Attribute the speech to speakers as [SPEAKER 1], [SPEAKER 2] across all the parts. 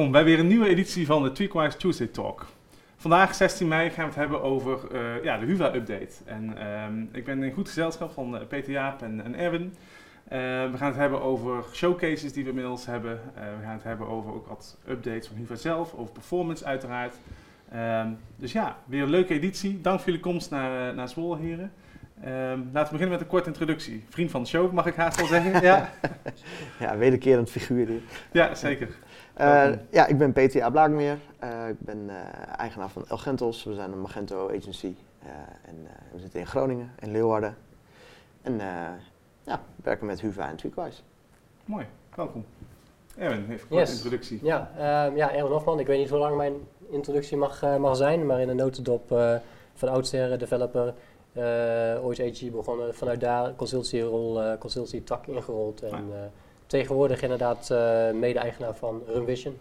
[SPEAKER 1] welkom bij weer een nieuwe editie van de Tweakwise Tuesday Talk. Vandaag, 16 mei, gaan we het hebben over uh, ja, de Huva-update. En uh, ik ben in goed gezelschap van uh, Peter Jaap en, en Erwin. Uh, we gaan het hebben over showcases die we inmiddels hebben. we gaan het hebben over ook wat updates van Huva zelf, over performance uiteraard. Ehm, dus ja, weer een leuke editie. Dank voor jullie komst naar, naar Zwolle, heren. Um, laten we beginnen met een korte introductie. Vriend van de show, mag ik haast wel zeggen. ja,
[SPEAKER 2] ja wederkerend figuur hier.
[SPEAKER 1] Ja, zeker.
[SPEAKER 2] Uh, ja, ik ben Peter A. Blaakmeer. Uh, ik ben uh, eigenaar van El Gentos. We zijn een Magento agency. en we zitten in Groningen, in Leeuwarden. En ja, werken met Huva en Tweakwise.
[SPEAKER 1] Mooi, welkom. Erwin, even een korte introductie.
[SPEAKER 3] Ja, uh, ja, Erwin Hofman. Ik weet niet hoe lang mijn introductie mag, mag zijn, maar in een notendop van oudsher developer uh, ooit AG begonnen, vanuit daar consultierol, uh, consultie tak ingerold. En uh, tegenwoordig inderdaad mede-eigenaar van Runvision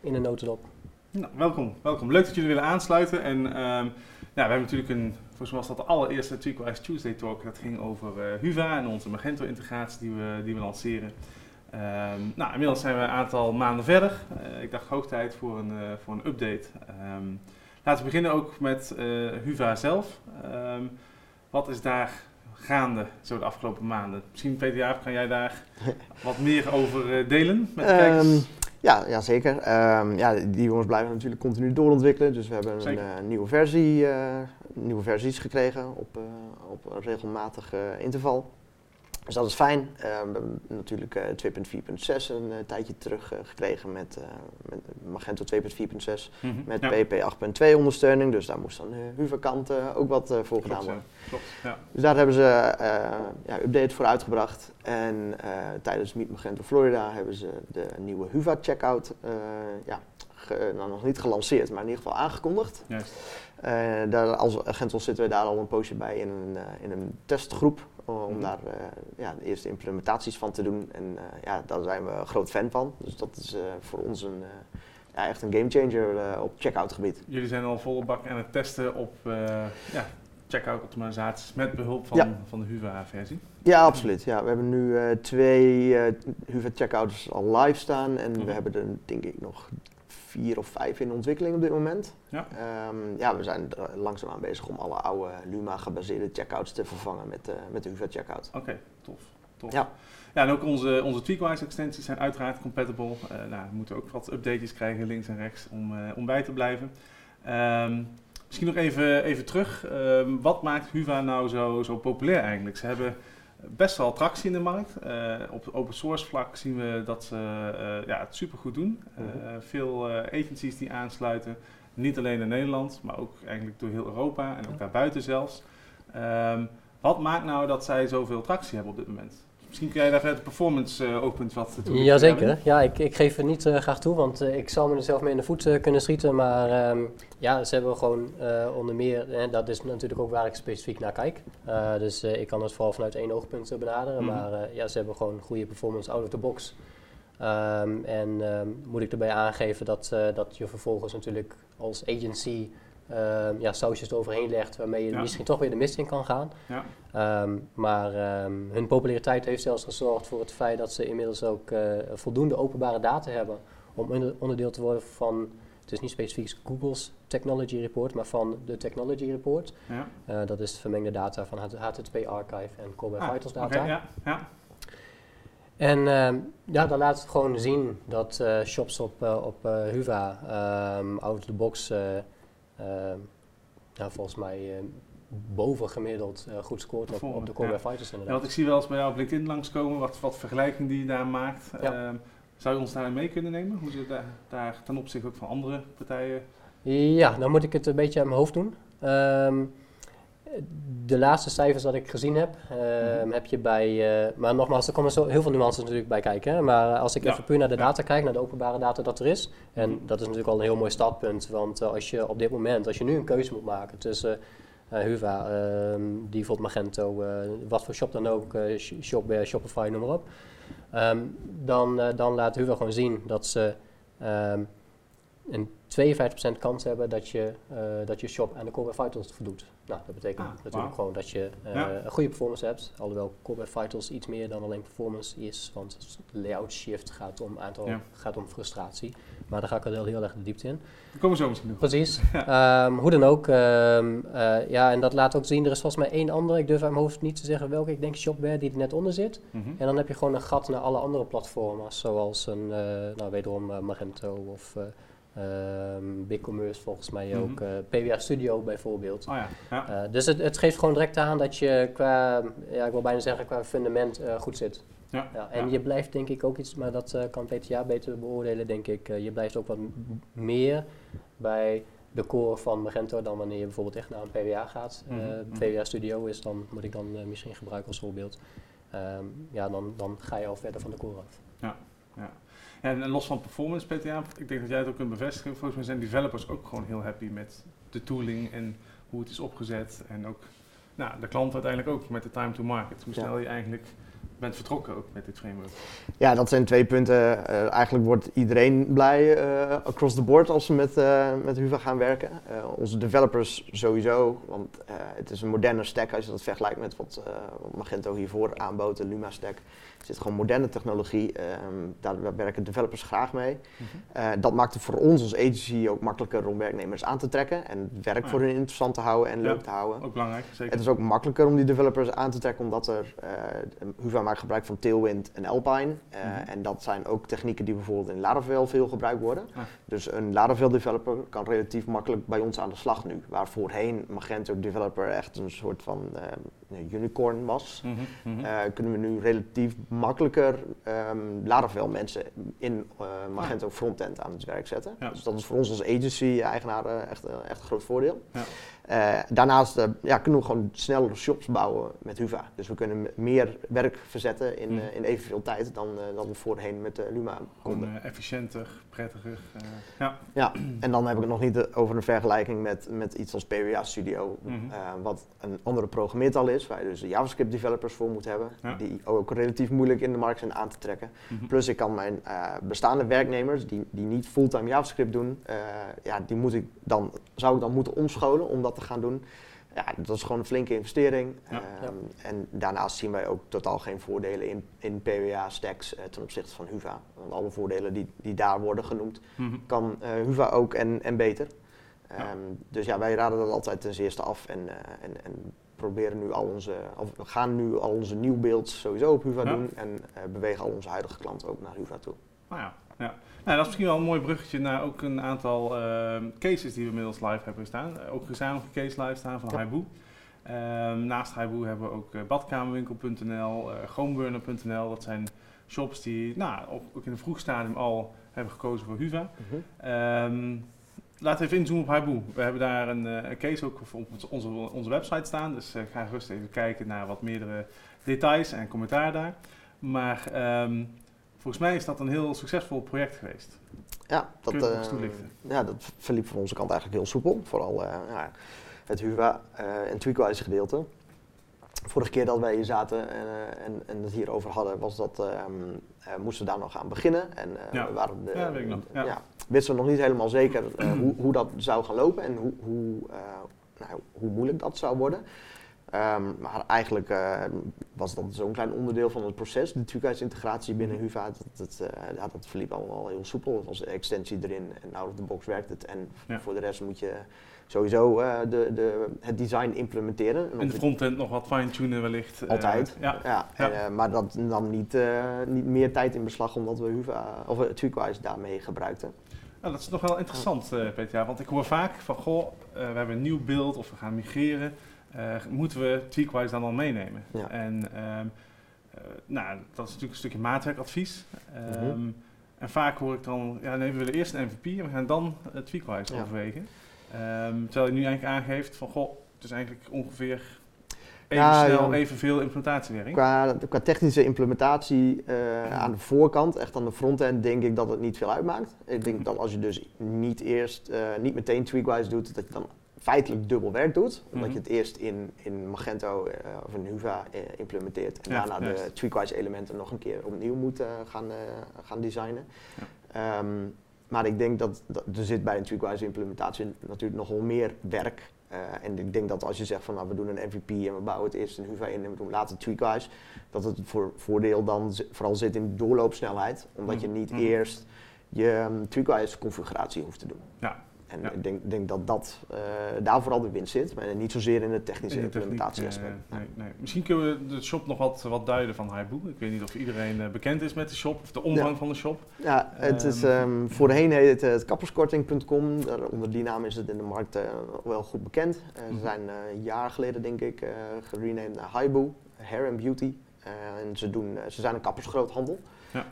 [SPEAKER 3] in een notendop.
[SPEAKER 1] Nou, welkom, welkom. Leuk dat jullie willen aansluiten. En ja, we hebben natuurlijk een, volgens mij was dat de allereerste Tweakwise Tuesday Talk. Dat ging over Huva en onze Magento-integratie die we, die we lanceren. Um, nou, inmiddels zijn we een aantal maanden verder. ik dacht hoog tijd voor een, voor een update. Um, Laten we beginnen ook met uh, Huva zelf. Wat is daar gaande zo de afgelopen maanden? Misschien Peter Jaap, kan jij daar wat meer over uh, delen met de um, kijkers?
[SPEAKER 2] Ja, ja zeker. Um, ja, die jongens blijven natuurlijk continu doorontwikkelen. Dus we hebben een uh, nieuwe versie, nieuwe versies gekregen op, op een regelmatig interval. Dus dat is fijn. Uh, we hebben natuurlijk uh, 2.4.6 een uh, tijdje terug gekregen met, met Magento 2.4.6 mm -hmm. met ja. PP 8.2 ondersteuning. Dus daar moest dan Huverkant ook wat voor gedaan worden. Klopt, ja. Dus daar hebben ze ja, update voor uitgebracht. En tijdens Meet Magento Florida hebben ze de nieuwe Huva checkout ja, ge, nou, nog niet gelanceerd, maar in ieder geval aangekondigd. Juist. daar, als Gentos zitten we daar al een poosje bij in een, in een testgroep om mhm. daar uh, ja, de eerste implementaties van te doen. En uh, ja, daar zijn we een groot fan van. Dus dat is uh, voor ons een, ja, echt een gamechanger op checkout gebied.
[SPEAKER 1] Jullie zijn al volle bak aan het testen op ja, checkout optimalisaties met behulp van, ja. van de Huva-versie?
[SPEAKER 2] Ja, absoluut. Ja, we hebben nu twee Huva checkouts al live staan en mm we hebben er denk ik nog vier of vijf in ontwikkeling op dit moment. Ja, um, ja we zijn langzaamaan bezig om alle oude Luma-gebaseerde checkouts te vervangen met, uh, met de UVA checkout.
[SPEAKER 1] Oké, okay, tof. tof. Ja. ja, en ook onze, onze Tweakwise extensies zijn uiteraard compatible. Uh, nou, we moeten ook wat updates krijgen links en rechts om, uh, om bij te blijven. Um, misschien nog even, even terug. Um, wat maakt Huva nou zo, zo populair eigenlijk? Ze hebben best wel tractie in de markt. Uh, op open source vlak zien we dat ze uh, ja, het supergoed doen. Uh, veel agencies die aansluiten, niet alleen in Nederland, maar ook eigenlijk door heel Europa en ook daarbuiten zelfs. Um, wat maakt nou dat zij zoveel tractie hebben op dit moment? Misschien kun jij daar verder performance uh, oogpunt wat
[SPEAKER 3] toe Jazeker. Ja, ik, ik geef het niet uh, graag toe, want uh, ik zou me er zelf mee in de voet kunnen schieten. Maar um, ja, ze hebben gewoon onder meer, en dat is natuurlijk ook waar ik specifiek naar kijk. dus ik kan het vooral vanuit één oogpunt benaderen. Mm -hmm. Maar ja, ze hebben gewoon goede performance out of the box. Um, en um, moet ik erbij aangeven dat, dat je vervolgens natuurlijk als agency uh, ja, sausjes eroverheen legt waarmee je ja. misschien toch weer de mist in kan gaan. Ja. Um, maar um, hun populariteit heeft zelfs gezorgd voor het feit dat ze inmiddels ook uh, voldoende openbare data hebben om onderdeel te worden van, het is niet specifiek Google's Technology Report, maar van de Technology Report. Ja. Uh, dat is vermengde data van het HTTP Archive en Core ah, Vitals data. Okay, ja. Ja. En uh, ja, dan laat gewoon zien dat uh, shops op, uh, op Huva out of the box nou, volgens mij bovengemiddeld uh, goed scoort op, op de Core ja. Fighters inderdaad.
[SPEAKER 1] Ja, want ik zie wel eens bij jou op LinkedIn langskomen wat, wat vergelijking die je daar maakt. Ja. Uh, zou je ons daarin mee kunnen nemen? Hoe ze daar, daar ten opzichte ook van andere partijen?
[SPEAKER 3] Ja, dan moet ik het een beetje aan mijn hoofd doen. Um, de laatste cijfers dat ik gezien heb, uh, mm-hmm. heb je bij. Uh, maar nogmaals, er komen zo heel veel nuances natuurlijk bij kijken. Hè? Maar als ik ja. even puur naar de data kijk, naar de openbare data dat er is. En dat is natuurlijk al een heel mooi startpunt. Want uh, als je op dit moment, als je nu een keuze moet maken tussen Huva, ehm, Default Magento, wat voor shop dan ook, Shopware, Shopify, noem maar op. Um, dan, dan laat Huva gewoon zien dat ze. Um, een 52% kans hebben dat je, uh, dat je shop aan de Core Vitals voldoet. Nou, dat betekent ah, natuurlijk wow. gewoon dat je uh, ja. een goede performance hebt. Alhoewel Core Vitals iets meer dan alleen performance is, want layout shift gaat om aantal, ja. gaat om frustratie. Maar daar ga ik wel heel, heel erg de diepte in.
[SPEAKER 1] Daar komen we zo misschien nog.
[SPEAKER 3] Precies. Ehm, hoe dan ook. Ehm, eh, ja, en dat laat ook zien, er is volgens mij één andere, ik durf uit mijn hoofd niet te zeggen welke, ik denk Shopware die er net onder zit.
[SPEAKER 1] Mhm.
[SPEAKER 3] En dan heb je gewoon een gat naar alle andere platformen, zoals een, nou wederom Magento of um, BigCommerce volgens mij
[SPEAKER 1] Mhm.
[SPEAKER 3] ook, PWA Studio bijvoorbeeld.
[SPEAKER 1] Oh ja. ja.
[SPEAKER 3] dus het, het geeft gewoon direct aan dat je qua, ja, ik wil bijna zeggen, qua fundament goed zit.
[SPEAKER 1] Ja,
[SPEAKER 3] ja, en je blijft denk ik ook iets, maar dat kan PTA beter beoordelen, denk ik. Je blijft ook wat meer bij de core van Magento dan wanneer je bijvoorbeeld echt naar een PWA gaat. -hmm. uh, PWA Studio is dan, moet ik dan misschien gebruiken als voorbeeld. Um, ja, dan, dan ga je al verder van de core af.
[SPEAKER 1] Ja, ja. En los van performance PTA, ik denk dat jij het ook kunt bevestigen. Volgens mij zijn developers ook gewoon heel happy met de tooling en hoe het is opgezet. En ook nou, de klant uiteindelijk ook met de time to market. Hoe snel ja. je eigenlijk bent vertrokken ook met dit framework.
[SPEAKER 2] Ja, dat zijn twee punten. Uh, eigenlijk wordt iedereen blij uh, across the board als we met, uh, met Huva gaan werken. onze developers sowieso, want het is een moderne stack als je dat vergelijkt met wat, wat Magento hiervoor aanbood, de Luma stack. Zit gewoon moderne technologie, um, daar werken developers graag mee. Mm -hmm. dat maakt het voor ons als agency ook makkelijker om werknemers aan te trekken en het werk
[SPEAKER 1] ja.
[SPEAKER 2] voor hun interessant te houden en
[SPEAKER 1] ja,
[SPEAKER 2] leuk te houden.
[SPEAKER 1] Ook belangrijk, zeker.
[SPEAKER 2] Het is ook makkelijker om die developers aan te trekken omdat er Huva maakt gebruik van Tailwind en Alpine. Mm -hmm. En dat zijn ook technieken die bijvoorbeeld in Laravel veel gebruikt worden.
[SPEAKER 1] Ah.
[SPEAKER 2] Dus een Laravel developer kan relatief makkelijk bij ons aan de slag nu. Waar voorheen Magento developer echt een soort van uh, unicorn was. Uh, kunnen we nu relatief makkelijker um, Laravel mensen in Magento ah. frontend aan het werk zetten.
[SPEAKER 1] Ja.
[SPEAKER 2] Dus dat is voor ons als agency-eigenaar echt, echt een groot voordeel.
[SPEAKER 1] Ja.
[SPEAKER 2] Uh, daarnaast uh, ja, kunnen we gewoon snellere shops bouwen met Huva. Dus we kunnen meer werk verzetten in,
[SPEAKER 1] Mm.
[SPEAKER 2] uh, in evenveel tijd dan, dan we voorheen met Luma konden.
[SPEAKER 1] Efficiënter, prettiger. ja.
[SPEAKER 2] ja, en dan heb ik het nog niet over een vergelijking met, met iets als PWA Studio,
[SPEAKER 1] Mm -hmm.
[SPEAKER 2] wat een andere programmeertaal is, waar je dus JavaScript developers voor moet hebben,
[SPEAKER 1] Ja.
[SPEAKER 2] die ook relatief moeilijk in de markt zijn aan te trekken.
[SPEAKER 1] Mhm.
[SPEAKER 2] Plus ik kan mijn bestaande werknemers die, die niet fulltime JavaScript doen, ja, die moet ik dan, zou ik dan moeten omscholen om dat te gaan doen. Ja, dat is gewoon een flinke investering.
[SPEAKER 1] Ja.
[SPEAKER 2] Um, en daarnaast zien wij ook totaal geen voordelen in, in PWA stacks uh, ten opzichte van Huva. Want alle voordelen die, die daar worden genoemd,
[SPEAKER 1] Mhm.
[SPEAKER 2] kan Huva ook en, en beter. Um,
[SPEAKER 1] Ja.
[SPEAKER 2] Dus ja, wij raden dat altijd ten zeerste af en, en, en proberen nu al onze, of we gaan nu al onze nieuwbeelds sowieso op Huva doen en uh, bewegen al onze huidige klanten ook naar Huva toe.
[SPEAKER 1] Nou ja, ja. Nou, dat is misschien wel een mooi bruggetje naar ook een aantal uh, cases die we inmiddels live hebben staan. Uh, ook gezamenlijke case live staan van
[SPEAKER 2] Ja.
[SPEAKER 1] Haibu. Um, naast Haibu hebben we ook uh, badkamerwinkel.nl, groenburner.nl. Dat zijn shops die nou, ook, ook in een vroeg stadium al hebben gekozen voor Huva. Um, laten we even inzoomen op Haibu. We hebben daar een, een case ook op onze, onze website staan. Dus ga gerust even kijken naar wat meerdere details en commentaar daar. Maar um, volgens mij is dat een heel succesvol project geweest.
[SPEAKER 2] Ja, dat,
[SPEAKER 1] Kun je toelichten?
[SPEAKER 2] ja, dat verliep van onze kant eigenlijk heel soepel. Vooral uh, ja, het Huva uh, en Tweakwise gedeelte. Vorige keer dat wij hier zaten en, en, en het hierover hadden, was dat um, moesten we daar nog aan beginnen. En
[SPEAKER 1] ja.
[SPEAKER 2] we waren de,
[SPEAKER 1] ja, weet ik nog. Ja.
[SPEAKER 2] ja, wisten we nog niet helemaal zeker hoe, hoe dat zou gaan lopen en hoe, hoe, nou, hoe moeilijk dat zou worden. Um, maar eigenlijk uh, was dat zo'n klein onderdeel van het proces, de tweakhuis-integratie binnen Huva. Dat, dat, uh, ja, dat verliep allemaal heel soepel. Het was een extensie erin en out of the box werkt het. En
[SPEAKER 1] ja.
[SPEAKER 2] voor de rest moet je sowieso uh, de, de, het design implementeren.
[SPEAKER 1] En de frontend nog wat fine-tunen wellicht.
[SPEAKER 2] Altijd,
[SPEAKER 1] ja.
[SPEAKER 2] ja. En, maar dat nam niet, niet meer tijd in beslag omdat we Huva, of Tweakwise daarmee gebruikten.
[SPEAKER 1] Nou, dat is nog wel interessant, Peter. Want ik hoor vaak van, goh, we hebben een nieuw beeld of we gaan migreren. Uh, moeten we Tweakwise dan al meenemen?
[SPEAKER 2] Ja.
[SPEAKER 1] En um, uh, nou, dat is natuurlijk een stukje maatwerkadvies. Um, mm -hmm. En vaak hoor ik dan, ja nee, we willen eerst een MVP en we gaan dan uh, Tweakwise
[SPEAKER 2] ja.
[SPEAKER 1] overwegen. Um, terwijl je nu eigenlijk aangeeft van, goh, het is eigenlijk ongeveer even
[SPEAKER 2] ja,
[SPEAKER 1] snel, evenveel implementatiewerk.
[SPEAKER 2] Qua, qua technische implementatie uh, aan de voorkant, echt aan de frontend, denk ik dat het niet veel uitmaakt. Ik denk dat als je dus niet eerst, uh, niet meteen Tweakwise doet, dat je dan feitelijk dubbel werk doet. Omdat
[SPEAKER 1] Mhm.
[SPEAKER 2] mm -hmm. je het eerst in, in Magento uh, of in Huva uh, implementeert. En
[SPEAKER 1] Ja,
[SPEAKER 2] daarna
[SPEAKER 1] juist.
[SPEAKER 2] de Tweakwise elementen nog een keer opnieuw moet uh, gaan, gaan designen.
[SPEAKER 1] Ja.
[SPEAKER 2] Um, maar ik denk dat, dat, er zit bij een Tweakwise implementatie natuurlijk nogal meer werk. En ik denk dat als je zegt van nou we doen een MVP en we bouwen het eerst in Huva in en we doen later Tweakwise, dat het voor, voordeel dan vooral zit in doorloopsnelheid. Omdat je niet
[SPEAKER 1] Mhm.
[SPEAKER 2] eerst je um, Tweakwise configuratie hoeft te doen. Ja. En ik denk, denk, dat dat, uh, daar vooral de winst zit, maar niet zozeer in de technische implementatie aspect.
[SPEAKER 1] Uh, nee, nee. Misschien kunnen we de shop nog wat, wat duiden van Haibu. Ik weet niet of iedereen uh, bekend is met de shop of de omvang van de shop.
[SPEAKER 2] Ja, het is um, voorheen heet het, het kapperskorting.com. Onder die naam is het in de markt wel goed bekend. Ze -hmm. zijn een jaar geleden denk ik gerenamed naar Haibu, Hair and Beauty. en ze, doen, ze zijn een kappersgroothandel. Ja.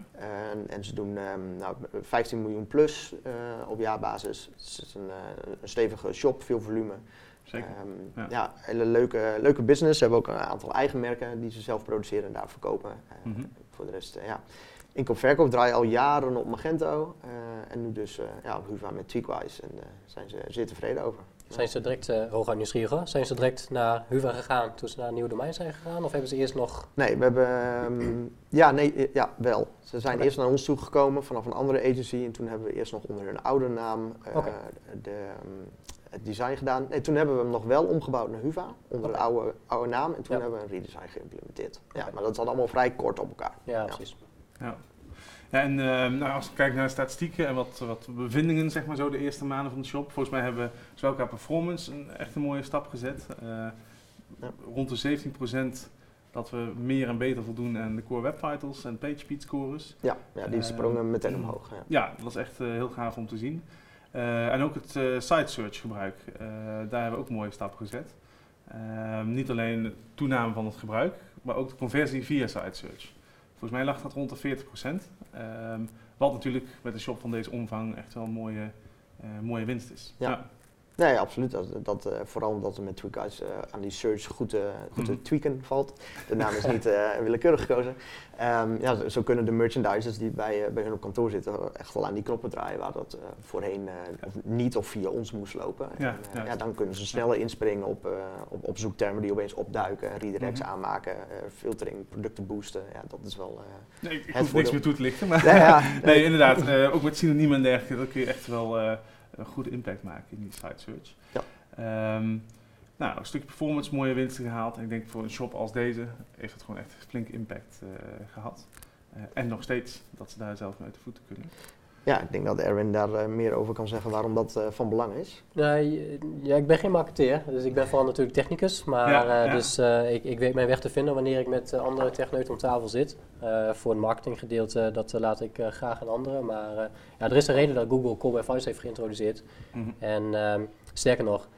[SPEAKER 2] En, en, ze doen um, nou, 15 miljoen plus uh, op jaarbasis. Het is een, uh, een, stevige shop, veel volume. Zeker. Um, ja. ja, hele leuke, leuke business. Ze hebben ook een aantal eigen merken die ze zelf produceren en daar verkopen. Mm -hmm. Voor de rest, ja. Inkoop-verkoop draaien al jaren op Magento. en nu dus ja, op Huva met Tweakwise. En daar zijn ze zeer tevreden over.
[SPEAKER 3] Zijn ze direct, uh, hooguit nieuwsgierig, zijn ze direct naar Huva gegaan toen ze naar een nieuw domein zijn gegaan? Of hebben ze eerst nog...
[SPEAKER 2] Nee, we hebben... Um, ja, nee, ja, wel. Ze zijn eerst naar ons toegekomen vanaf een andere agency. En toen hebben we eerst nog onder hun oude naam uh, okay. de, um, het design gedaan. Nee, toen hebben we hem nog wel omgebouwd naar Huva, onder okay. de oude, oude naam. En toen ja. hebben we een redesign geïmplementeerd. Ja, maar dat zat allemaal vrij kort op elkaar.
[SPEAKER 3] Ja, precies.
[SPEAKER 1] Ja. Ja, en uh, nou, als we kijken naar de statistieken en wat, wat bevindingen, zeg maar zo, de eerste maanden van de shop. Volgens mij hebben zowel qua performance een echt een mooie stap gezet. Uh, ja. Rond de 17% dat we meer en beter voldoen aan de core web vitals en page speed scores.
[SPEAKER 2] Ja, ja die sprongen uh, meteen omhoog. Ja.
[SPEAKER 1] ja, dat was echt heel gaaf om te zien. en ook het site search gebruik, daar hebben we ook een mooie stap gezet. Ehm, niet alleen de toename van het gebruik, maar ook de conversie via site search. Volgens mij lag dat rond de 40 Um, wat natuurlijk met een shop van deze omvang echt wel een mooie, uh, mooie winst is.
[SPEAKER 2] Ja. ja. Nee, absoluut. Dat, dat, uh, vooral omdat het met Tweakeyes uh, aan die search goed, goed te mhm. tweaken valt. De naam is niet willekeurig gekozen. Um, ja, zo kunnen de merchandisers die bij, bij hun op kantoor zitten echt wel aan die knoppen draaien waar dat voorheen niet of via ons moest lopen. Ja, en, ja, dan kunnen ze sneller inspringen op, op, op, zoektermen die opeens opduiken, redirects mm -hmm. aanmaken, filtering, producten boosten. Ja, dat is wel
[SPEAKER 1] nee, ik hoef niks meer toe te lichten, maar nee, inderdaad. ook met synoniemen en dergelijke, dat kun je echt wel een goede impact maken in die site search. Ja. Um, nou, een stukje performance, mooie winsten gehaald. En ik denk voor een shop als deze heeft het gewoon echt flink impact uh, gehad. Uh, en nog steeds dat ze daar zelf mee uit de voeten kunnen.
[SPEAKER 2] Ja, ik denk dat Erwin daar uh, meer over kan zeggen waarom dat uh, van belang is.
[SPEAKER 3] Nee, ja, ik ben geen marketeer, dus ik ben vooral natuurlijk technicus. Maar ja, uh, ja. dus ik, ik, weet mijn weg te vinden wanneer ik met andere techneuten om tafel zit. voor het marketinggedeelte, dat laat ik graag aan anderen. Maar ja, er is een reden dat Google Call by Voice heeft geïntroduceerd. Mm -hmm. En ehm, sterker nog,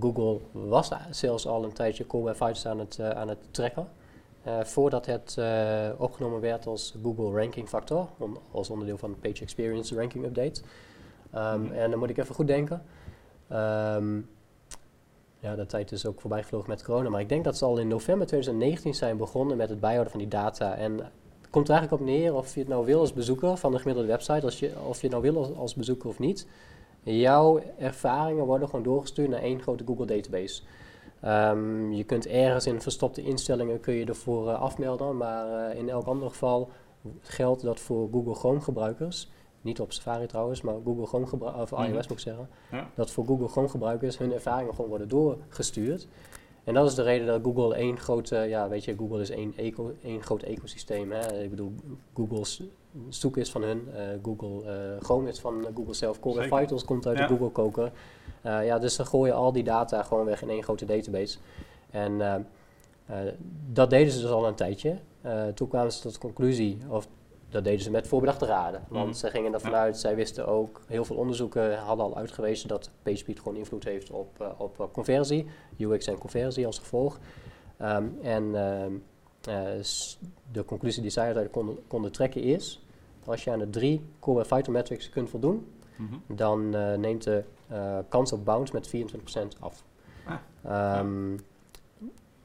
[SPEAKER 3] Google was zelfs al een tijdje Call by Voice aan het, aan het trekken. Uh, voordat het uh, opgenomen werd als Google Ranking Factor, on, als onderdeel van de Page Experience Ranking Update. Um, mm. En dan moet ik even goed denken. Um, ja, de tijd is ook voorbij gevlogen met corona, maar ik denk dat ze al in november 2019 zijn begonnen met het bijhouden van die data. En het komt er eigenlijk op neer of je het nou wil als bezoeker van de gemiddelde website, als je, of je het nou wil als, als bezoeker of niet. Jouw ervaringen worden gewoon doorgestuurd naar één grote Google database. Um, je kunt ergens in verstopte instellingen kun je ervoor uh, afmelden, maar uh, in elk ander geval geldt dat voor Google Chrome gebruikers, niet op Safari trouwens, maar Google Chrome gebruikers, of iOS mm -hmm. moet ik zeggen, ja. dat voor Google Chrome gebruikers hun ervaringen gewoon worden doorgestuurd. En dat is de reden dat Google één grote, ja weet je, Google is één, eco, één groot ecosysteem. Hè. Ik bedoel, Google's zoek is van hun, uh, Google Chrome is van Google zelf, Core Vitals komt uit ja. de Google koker. Uh, ja, dus ze gooien al die data gewoon weg in één grote database. En uh, uh, dat deden ze dus al een tijdje. toen kwamen ze tot de conclusie, of dat deden ze met voorbedachte raden. Want mm. ze gingen ervan ja. uit, zij wisten ook, heel veel onderzoeken hadden al uitgewezen dat PageSpeed gewoon invloed heeft op, op conversie, UX en conversie als gevolg. Um, en ehm, de conclusie die zij uiteindelijk konden, konden trekken is, als je aan de drie core vital metrics kunt voldoen, mm -hmm. dan neemt de kans op bounce met 24% af. Ah, um, ja.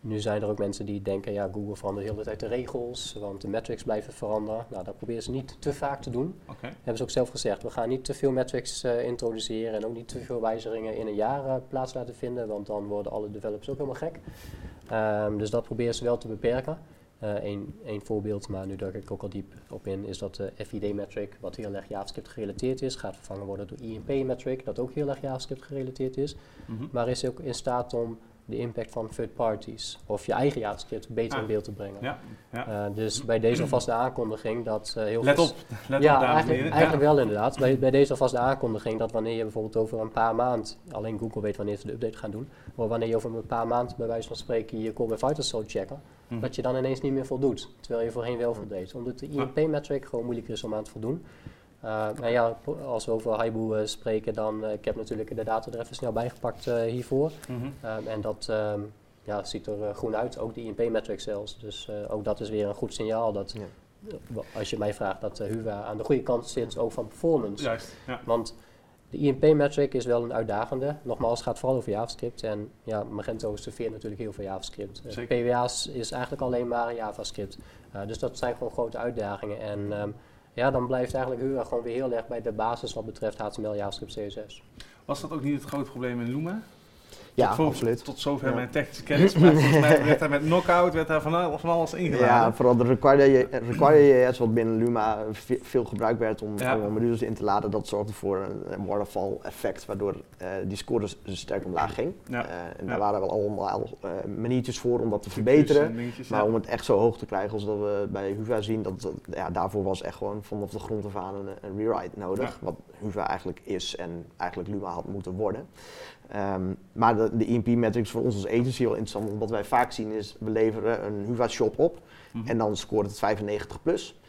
[SPEAKER 3] Nu zijn er ook mensen die denken, ja, Google verandert de hele tijd de regels, want de metrics blijven veranderen. Nou, dat proberen ze niet te vaak te doen. Okay. Hebben ze ook zelf gezegd, we gaan niet te veel metrics uh, introduceren en ook niet te veel wijzigingen in een jaar uh, plaats laten vinden, want dan worden alle developers ook helemaal gek. Um, dus dat proberen ze wel te beperken. Eén uh, voorbeeld, maar nu duik ik ook al diep op in, is dat de FID-metric, wat heel erg JavaScript gerelateerd is, gaat vervangen worden door INP-metric, dat ook heel erg JavaScript gerelateerd is. Mm -hmm. Maar is ook in staat om de impact van third parties of je eigen JavaScript beter in ah. beeld te brengen. Ja, ja. Uh, dus bij deze alvast de aankondiging dat uh, heel
[SPEAKER 1] let Op, let
[SPEAKER 3] ja,
[SPEAKER 1] op,
[SPEAKER 3] eigenlijk, eigenlijk wel inderdaad. Bij, bij deze alvast de aankondiging dat wanneer je bijvoorbeeld over een paar maanden, alleen Google weet wanneer ze de update gaan doen, maar wanneer je over een paar maanden bij wijze van spreken je Core Vitals zou checken, mhm. dat je dan ineens niet meer voldoet, terwijl je voorheen wel voldeed. Omdat de INP-metric gewoon moeilijker is om aan te voldoen. Uh, maar ja, als we over Haibu uh, spreken, dan uh, ik heb natuurlijk de data er even snel bijgepakt hiervoor. Mm en dat um, ja, ziet er groen uit, ook de INP-metric zelfs. Dus ook dat is weer een goed signaal dat, als je mij vraagt, dat Huwa aan de goede kant zit, ook van performance.
[SPEAKER 1] Juist, ja.
[SPEAKER 3] Want de INP-metric is wel een uitdagende. Nogmaals, het gaat vooral over JavaScript. En ja, Magento serveert natuurlijk heel veel JavaScript. PWA's is eigenlijk alleen maar JavaScript. dus dat zijn gewoon grote uitdagingen. En um, ja, dan blijft eigenlijk Hura gewoon weer heel erg bij de basis wat betreft HTML, JavaScript, CSS.
[SPEAKER 1] Was dat ook niet het grote probleem in Luma?
[SPEAKER 2] Ja, tot absoluut.
[SPEAKER 1] Tot zover mijn technische kennis. Maar volgens mij werd daar met knockout werd daar van alles, van alles ingeladen.
[SPEAKER 2] Ja, vooral de Require.js wat binnen Luma veel gebruikt werd om, ja. om modules in te laden. Dat zorgde voor een, waterfall effect waardoor uh, die score dus, sterk omlaag ging. Ja. Uh, en daar waren wel allemaal uh, maniertjes voor om dat te verbeteren. maar om het echt zo hoog te krijgen als dat we bij Huva zien, dat, dat, ja, daarvoor was echt gewoon vanaf de grond af aan een, een rewrite nodig. Wat Huva eigenlijk is en eigenlijk Luma had moeten worden. Um, maar de, de EMP-metrics voor ons als agency heel interessant. Want wat wij vaak zien is, we leveren een Huva-shop op mm -hmm. en dan scoort het 95 plus.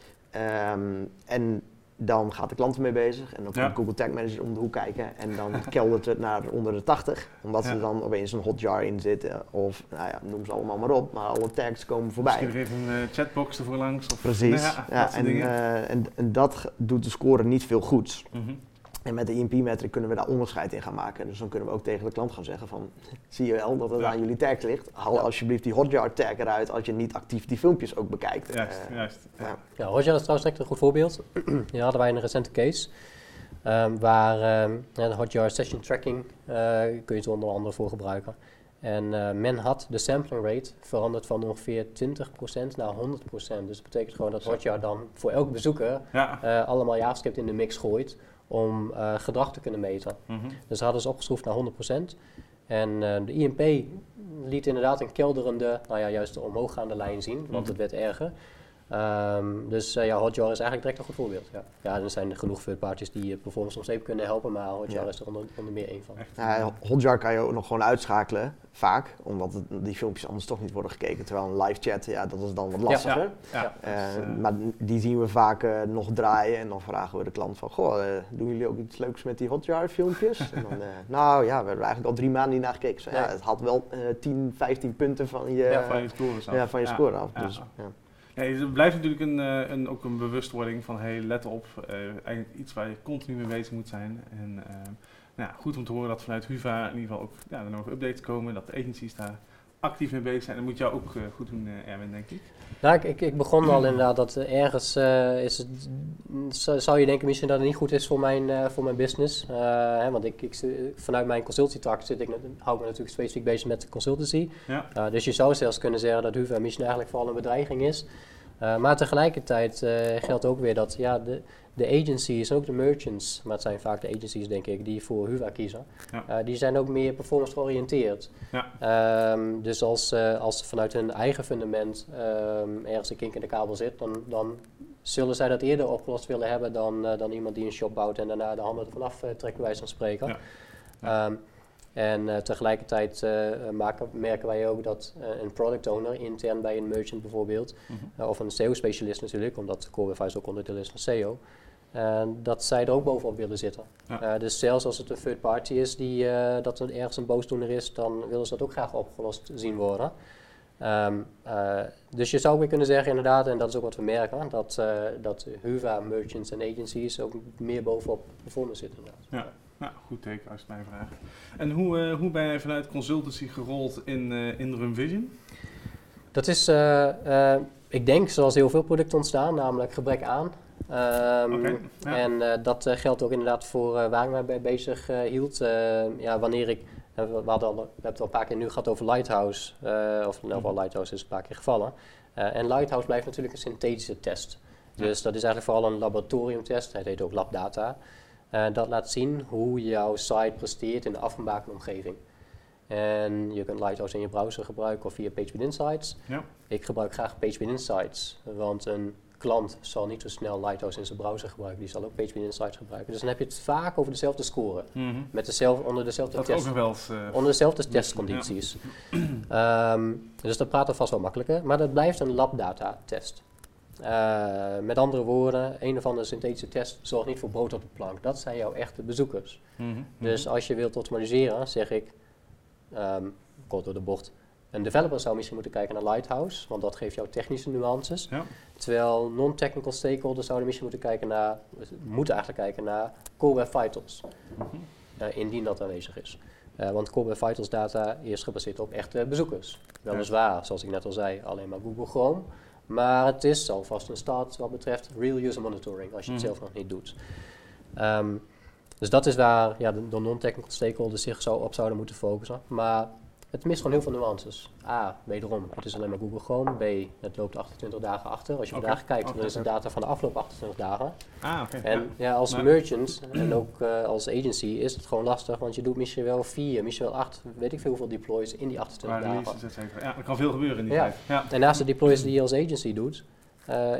[SPEAKER 2] Um, en dan gaat de klant ermee bezig en dan komt Google Tag Manager om de hoek kijken en dan keldert het naar onder de 80. Omdat er dan opeens een hotjar in zitten of nou ja, noem ze allemaal maar op, maar alle tags komen voorbij.
[SPEAKER 1] Misschien even een uh, chatbox ervoor langs. Of,
[SPEAKER 2] Precies, ja, en, uh, en, en, dat doet de score niet veel goeds. Mm -hmm. En met de EMP-metric kunnen we daar onderscheid in gaan maken. Dus dan kunnen we ook tegen de klant gaan zeggen van... zie je wel dat het aan jullie tags ligt? Haal alsjeblieft die Hotjar tag eruit als je niet actief die filmpjes ook bekijkt.
[SPEAKER 1] Juist, uh, juist.
[SPEAKER 3] Ja. ja, Hotjar is trouwens echt een goed voorbeeld. Hier hadden wij een recente case... Um, waar um, de Hotjar session tracking uh, kun je het onder andere voor gebruiken. En uh, men had de sampling rate veranderd van ongeveer 20% naar 100%. Dus dat betekent gewoon dat Hotjar dan voor elke bezoeker ja. allemaal JavaScript in de mix gooit om uh, gedrag te kunnen meten. Mm -hmm. Dus hadden ze opgeschroefd naar 100%. En uh, de INP liet inderdaad een kelderende, nou ja, juist de omhooggaande lijn zien, want mm -hmm. het werd erger. Um, dus uh, ja, Hotjar is eigenlijk direct een goed voorbeeld. Ja, ja er zijn genoeg third parties die uh, performance nog steeds kunnen helpen, maar Hotjar ja. is er onder, onder meer één van.
[SPEAKER 2] Ja, Hotjar kan je ook nog gewoon uitschakelen, vaak, omdat het, die filmpjes anders toch niet worden gekeken. Terwijl een live chat, ja, dat is dan wat lastiger. Ja, uh, maar die zien we vaak nog draaien en dan vragen we de klant van, goh, doen jullie ook iets leuks met die Hotjar filmpjes? en dan, nou ja, we hebben eigenlijk al drie maanden niet naar gekeken. Zo, ja, het had wel 10, 15 punten van je,
[SPEAKER 1] van je score af.
[SPEAKER 2] Ja, van je score af. Dus,
[SPEAKER 1] het blijft natuurlijk een, eh, een, ook een bewustwording van hey, let op, uh, eigenlijk iets waar je continu mee bezig moet zijn. En uh, nou, goed om te horen dat vanuit HUVA in ieder geval ook ja, er nog updates komen, dat de agencies daar actief mee bezig zijn. Dat moet jou ook goed doen, Erwin, denk ik.
[SPEAKER 3] Nou, ik, ik, begon al inderdaad dat ergens is het, zou je denken misschien dat het niet goed is voor mijn, voor mijn business. Hè, want ik, ik, vanuit mijn consultietrakt zit ik, hou ik me natuurlijk specifiek bezig met consultancy. Ja. dus je zou zelfs kunnen zeggen dat HUVA misschien eigenlijk vooral een bedreiging is. Uh, maar tegelijkertijd uh, geldt ook weer dat ja, de, de agencies en ook de merchants, maar het zijn vaak de agencies denk ik die voor Huva kiezen, ja. uh, die zijn ook meer performance georiënteerd. Ja. Um, dus als, als vanuit hun eigen fundament um, ergens een kink in de kabel zit, dan, dan zullen zij dat eerder opgelost willen hebben dan, dan iemand die een shop bouwt en daarna de handen ervan af trekt, bij wijze van spreken. Ja. Um, en uh, tegelijkertijd maken, merken wij ook dat uh, een product owner intern bij een merchant bijvoorbeeld, mm -hmm. of een SEO-specialist natuurlijk, omdat Core ook onderdeel is van SEO, dat zij er ook bovenop willen zitten. Ja. dus zelfs als het een third party is die dat er ergens een boosdoener is, dan willen ze dat ook graag opgelost zien worden. Um, dus je zou weer kunnen zeggen inderdaad, en dat is ook wat we merken, dat, dat Huva, merchants en agencies ook meer bovenop performance zitten.
[SPEAKER 1] Ja. Nou, goed teken als je mij vraagt. En hoe, uh, hoe ben je vanuit consultancy gerold in, uh, in RunVision?
[SPEAKER 3] Dat is, uh, ik denk, zoals heel veel producten ontstaan, namelijk gebrek aan. Um, okay, ja. En dat geldt ook inderdaad voor waar ik mij bij bezig hield. ja, wanneer ik, we, hadden al, we hebben het al een paar keer nu gehad over Lighthouse, of in ieder geval Lighthouse is een paar keer gevallen. en Lighthouse blijft natuurlijk een synthetische test. Dus dat is eigenlijk vooral een laboratoriumtest, het heet ook labdata. Uh, dat laat zien hoe jouw site presteert in de afgebakende omgeving. En je kunt Lighthouse in je browser gebruiken of via PageSpeed Insights.
[SPEAKER 1] Ja.
[SPEAKER 3] Ik gebruik graag PageSpeed Insights, want een klant zal niet zo snel Lighthouse in zijn browser gebruiken. Die zal ook PageSpeed Insights gebruiken. Dus dan heb je het vaak over dezelfde score.
[SPEAKER 1] Mhm.
[SPEAKER 3] Met dezelfde, onder dezelfde
[SPEAKER 1] Dat
[SPEAKER 3] test.
[SPEAKER 1] ook wel eens... eh,
[SPEAKER 3] Onder dezelfde
[SPEAKER 1] Ja.
[SPEAKER 3] testcondities. Ehm, dus dat praat er vast wel makkelijker. Maar dat blijft een labdata test. Eh, met andere woorden, een of andere synthetische test zorgt niet voor brood op de plank. Dat zijn jouw echte bezoekers.
[SPEAKER 1] mhm,
[SPEAKER 3] Dus als je wilt optimaliseren, zeg ik, ehm, kort door de bocht, een developer zou misschien moeten kijken naar Lighthouse, want dat geeft jou technische nuances.
[SPEAKER 1] Ja.
[SPEAKER 3] Terwijl non-technical stakeholders zouden misschien moeten kijken naar, moeten eigenlijk kijken naar Core Web Vitals,
[SPEAKER 1] mhm.
[SPEAKER 3] eh, indien dat aanwezig is. Eh, want Core Web Vitals data is gebaseerd op echte bezoekers. Weliswaar, zoals ik net al zei, alleen maar Google Chrome. Maar het is alvast een start wat betreft real user monitoring, als je het
[SPEAKER 1] Mhm.
[SPEAKER 3] zelf nog niet doet. Ehm, dus dat is waar ja, de, de non-technical stakeholders zich zo op zouden moeten focussen. Maar het mist gewoon heel veel nuances. A, wederom, het is alleen maar Google Chrome. B, het loopt 28 dagen achter. Als je
[SPEAKER 1] Oké,
[SPEAKER 3] vandaag kijkt,
[SPEAKER 1] oké,
[SPEAKER 3] dan is de
[SPEAKER 1] oké.
[SPEAKER 3] data van de afgelopen 28 dagen.
[SPEAKER 1] Ah, oké.
[SPEAKER 3] En ja, als
[SPEAKER 1] Maar-
[SPEAKER 3] merchant en ook eh, als agency is het gewoon lastig, want je doet misschien wel vier, misschien wel acht, weet ik veel hoeveel deploys in die 28
[SPEAKER 1] Waar
[SPEAKER 3] dagen.
[SPEAKER 1] Ja, er kan veel gebeuren in die
[SPEAKER 3] Ja.
[SPEAKER 1] tijd. Ja.
[SPEAKER 3] En naast de deploys die je als agency doet,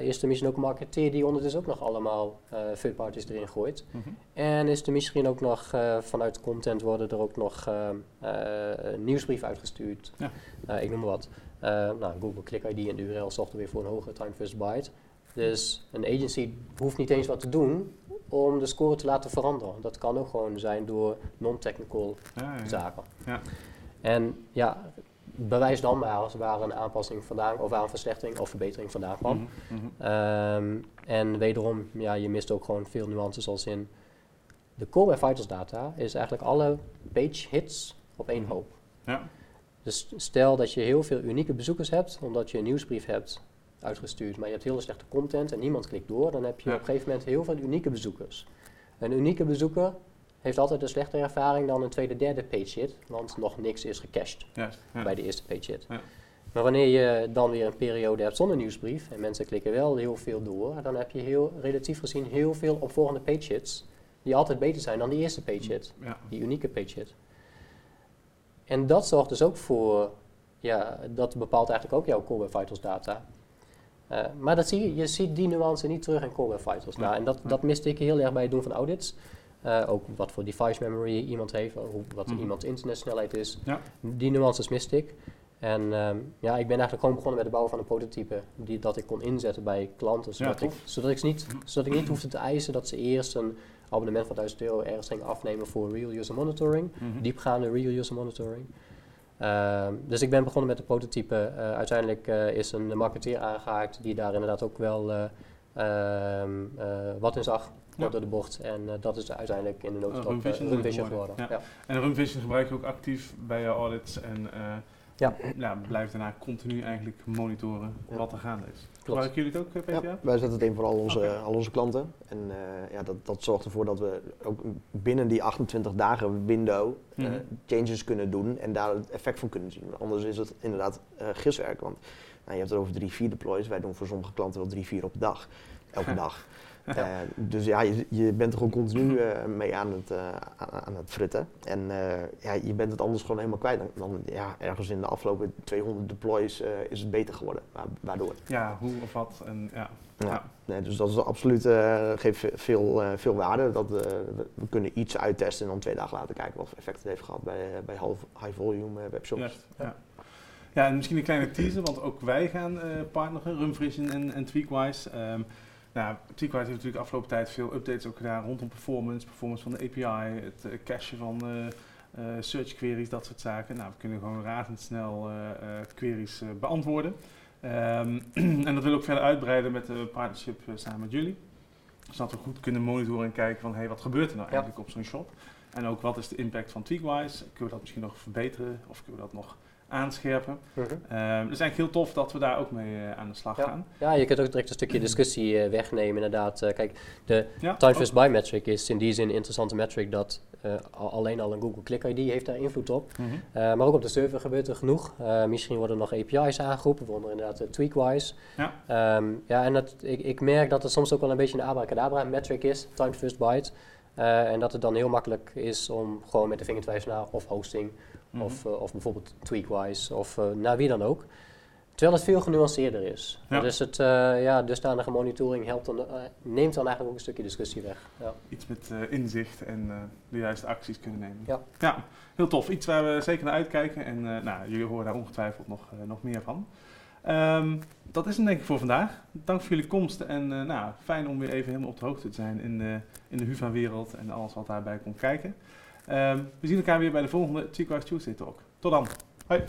[SPEAKER 3] is er misschien ook een marketeer die ondertussen ook nog allemaal eh third parties erin gooit.
[SPEAKER 1] Mhm.
[SPEAKER 3] En is er misschien ook nog eh, vanuit content worden er ook nog eh, eh, een nieuwsbrief uitgestuurd.
[SPEAKER 1] Ja.
[SPEAKER 3] Eh, ik noem maar wat. Eh, nou, Google Click ID en de URL zorgt er weer voor een hogere time first byte. Dus een agency hoeft niet eens wat te doen om de score te laten veranderen. Dat kan ook gewoon zijn door non-technical
[SPEAKER 1] Ja, ja, ja.
[SPEAKER 3] zaken.
[SPEAKER 1] Ja.
[SPEAKER 3] En ja, bewijs dan maar als waar een aanpassing vandaan, of waar een verslechtering of verbetering vandaan kwam.
[SPEAKER 1] Mhm, mhm.
[SPEAKER 3] Ehm, en wederom, ja, je mist ook gewoon veel nuances als in de Core Web Vitals data is eigenlijk alle page hits op één hoop.
[SPEAKER 1] Ja.
[SPEAKER 3] Dus stel dat je heel veel unieke bezoekers hebt, omdat je een nieuwsbrief hebt uitgestuurd, maar je hebt hele slechte content en niemand klikt door, dan heb je
[SPEAKER 1] Ja.
[SPEAKER 3] op een gegeven moment heel veel unieke bezoekers. Een unieke bezoeker heeft altijd een slechtere ervaring dan een tweede, derde page hit, want nog niks is gecached.
[SPEAKER 1] Ja.
[SPEAKER 3] bij de eerste page hit.
[SPEAKER 1] Ja.
[SPEAKER 3] Maar wanneer je dan weer een periode hebt zonder nieuwsbrief en mensen klikken wel heel veel door, dan heb je heel, relatief gezien heel veel opvolgende page hits die altijd beter zijn dan die eerste page hit,
[SPEAKER 1] Ja.
[SPEAKER 3] die unieke page hit. En dat zorgt dus ook voor, ja, dat bepaalt eigenlijk ook jouw Core Web Vitals data. Eh, maar dat zie je, je ziet die nuance niet terug in Core Web Vitals.
[SPEAKER 1] Nee.
[SPEAKER 3] Nou, en dat, dat miste ik heel erg bij het doen van audits. Eh, ook wat voor device memory iemand heeft, hoe, wat
[SPEAKER 1] Mhm.
[SPEAKER 3] iemands internetsnelheid is.
[SPEAKER 1] Ja.
[SPEAKER 3] Die nuances miste ik. En ehm, ja, ik ben eigenlijk gewoon begonnen met het bouwen van een prototype die, dat ik kon inzetten bij klanten. Zodat, ik, zodat, ik niet, zodat ik niet hoefde te eisen dat ze eerst een abonnement van 1000 euro ergens gingen afnemen voor real user monitoring.
[SPEAKER 1] Mhm.
[SPEAKER 3] Diepgaande real user monitoring. Ehm, dus ik ben begonnen met de prototype. Eh, uiteindelijk eh, is een marketeer aangehaakt die daar inderdaad ook wel eh, ehm, eh, wat in zag.
[SPEAKER 1] Ja.
[SPEAKER 3] Door de bocht. En eh, dat is uiteindelijk in de
[SPEAKER 1] Uh,
[SPEAKER 3] notendop
[SPEAKER 1] Runvision
[SPEAKER 3] uh, Runvision
[SPEAKER 1] geworden.
[SPEAKER 3] geworden.
[SPEAKER 1] Ja.
[SPEAKER 3] Ja.
[SPEAKER 1] En Runvision gebruik je ook actief bij je audits en eh
[SPEAKER 3] Ja.
[SPEAKER 1] ja, blijft daarna continu eigenlijk monitoren
[SPEAKER 2] Ja.
[SPEAKER 1] wat er gaande is. Gebruiken jullie het ook, eh, PTA?
[SPEAKER 2] Ja, wij zetten het in voor al onze, al onze klanten. En eh, ja, dat, dat zorgt ervoor dat we ook binnen die 28 dagen window eh,
[SPEAKER 1] Mhm.
[SPEAKER 2] changes kunnen doen en daar het effect van kunnen zien. Anders is het inderdaad eh giswerk. Want nou, je hebt het over drie, vier deploys. Wij doen voor sommige klanten wel drie, vier op dag. Elke dag. Eh, dus ja, je, je bent er gewoon continu eh, mee aan het, eh, aan, het fritten. En ja, je bent het anders gewoon helemaal kwijt. Dan, dan ja, ergens in de afgelopen 200 deploys is het beter geworden. Wa- Waardoor.
[SPEAKER 1] Ja, hoe of wat. En, ja.
[SPEAKER 2] Ja.
[SPEAKER 1] Ja.
[SPEAKER 2] Nee, dus dat is absoluut, geeft ve- veel, veel waarde. Dat, we, we kunnen iets uittesten en dan twee dagen later kijken wat voor effect het heeft gehad bij, bij half- high volume webshops.
[SPEAKER 1] Ja. Ja, en misschien een kleine teaser, want ook wij gaan partneren, Runvision en, en Tweakwise. Ehm, nou, heeft natuurlijk de afgelopen tijd veel updates ook gedaan rondom performance, performance van de API, het eh, cachen van eh, search queries, dat soort zaken. Nou, we kunnen gewoon razendsnel queries beantwoorden. Ehm, en dat we ook verder uitbreiden met de partnership samen met jullie. Zodat we goed kunnen monitoren en kijken van, hey, wat gebeurt er nou
[SPEAKER 3] Ja.
[SPEAKER 1] eigenlijk op zo'n shop? En ook wat is de impact van Tweakwise? Kunnen we dat misschien nog verbeteren of kunnen we dat nog aanscherpen?
[SPEAKER 3] Mhm.
[SPEAKER 1] Ehm, het is eigenlijk heel tof dat we daar ook mee eh, aan de slag
[SPEAKER 3] Ja.
[SPEAKER 1] gaan.
[SPEAKER 3] Ja, je kunt ook direct een stukje discussie eh, wegnemen inderdaad. Eh, kijk, de
[SPEAKER 1] Ja,
[SPEAKER 3] time first buy metric is in die zin een interessante metric dat eh, al- alleen al een Google Click ID heeft daar invloed op.
[SPEAKER 1] Mhm.
[SPEAKER 3] Eh, maar ook op de server gebeurt er genoeg. Eh, misschien worden er nog API's aangeroepen, waaronder inderdaad de Tweakwise.
[SPEAKER 1] Ja.
[SPEAKER 3] Ehm, ja, en dat, ik, ik merk dat het soms ook wel een beetje een abracadabra metric is, time to first byte. Eh, en dat het dan heel makkelijk is om gewoon met de vinger te wijzen naar of hosting Mhm. Of, of bijvoorbeeld Tweakwise of naar wie dan ook. Terwijl het veel genuanceerder is. Dus het uh, ja, dusdanige monitoring helpt dan, uh, neemt dan eigenlijk ook een stukje discussie weg. Ja.
[SPEAKER 1] Iets met uh, inzicht en de juiste acties kunnen nemen.
[SPEAKER 3] Ja.
[SPEAKER 1] ja, heel tof. Iets waar we zeker naar uitkijken. En nou, jullie horen daar ongetwijfeld nog, nog meer van. Um, dat is het denk ik voor vandaag. Dank voor jullie komst. En nou, fijn om weer even helemaal op de hoogte te zijn in de, in de HUVA-wereld en alles wat daarbij komt kijken. Ehm, we zien elkaar weer bij de volgende Cheekwax Tuesday Talk. Tot dan. Hoi.